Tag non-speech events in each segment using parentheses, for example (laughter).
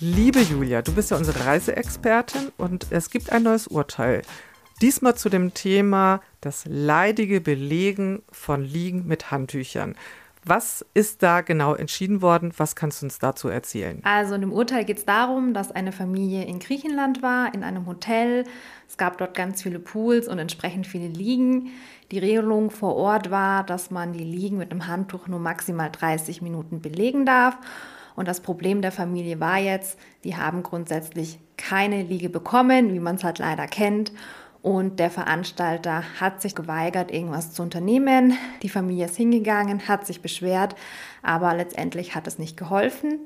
Liebe Julia, du bist ja unsere Reiseexpertin und es gibt ein neues Urteil. Diesmal zu dem Thema das leidige Belegen von Liegen mit Handtüchern. Was ist da genau entschieden worden? Was kannst du uns dazu erzählen? Also in dem Urteil geht es darum, dass eine Familie in Griechenland war, in einem Hotel. Es gab dort ganz viele Pools und entsprechend viele Liegen. Die Regelung vor Ort war, dass man die Liegen mit einem Handtuch nur maximal 30 Minuten belegen darf. Und das Problem der Familie war jetzt, die haben grundsätzlich keine Liege bekommen, wie man es halt leider kennt. Und der Veranstalter hat sich geweigert, irgendwas zu unternehmen. Die Familie ist hingegangen, hat sich beschwert, aber letztendlich hat es nicht geholfen.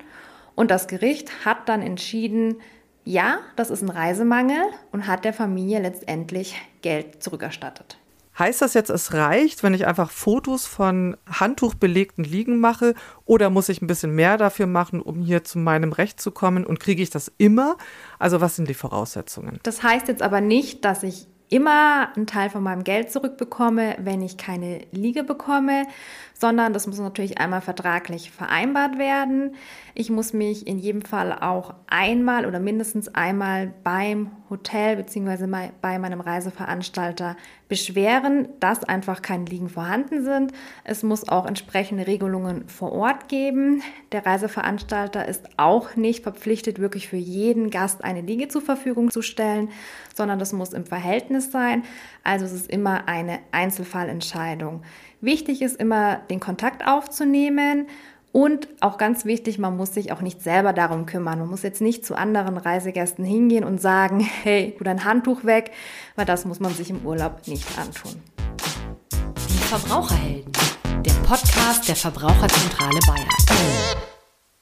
Und das Gericht hat dann entschieden, ja, das ist ein Reisemangel und hat der Familie letztendlich Geld zurückerstattet. Heißt das jetzt, es reicht, wenn ich einfach Fotos von handtuchbelegten Liegen mache oder muss ich ein bisschen mehr dafür machen, um hier zu meinem Recht zu kommen und kriege ich das immer? Also was sind die Voraussetzungen? Das heißt jetzt aber nicht, dass ich immer einen Teil von meinem Geld zurückbekomme, wenn ich keine Liege bekomme, sondern das muss natürlich einmal vertraglich vereinbart werden. Ich muss mich in jedem Fall auch einmal oder mindestens einmal beim Hotel bzw. bei meinem Reiseveranstalter beschweren, dass einfach keine Liegen vorhanden sind. Es muss auch entsprechende Regelungen vor Ort geben. Der Reiseveranstalter ist auch nicht verpflichtet, wirklich für jeden Gast eine Liege zur Verfügung zu stellen, sondern das muss im Verhältnis sein. Also es ist immer eine Einzelfallentscheidung. Wichtig ist immer, den Kontakt aufzunehmen und auch ganz wichtig, man muss sich auch nicht selber darum kümmern. Man muss jetzt nicht zu anderen Reisegästen hingehen und sagen, (laughs) hey, tu dein Handtuch weg, weil das muss man sich im Urlaub nicht antun. Die Verbraucherhelden, der Podcast der Verbraucherzentrale Bayern.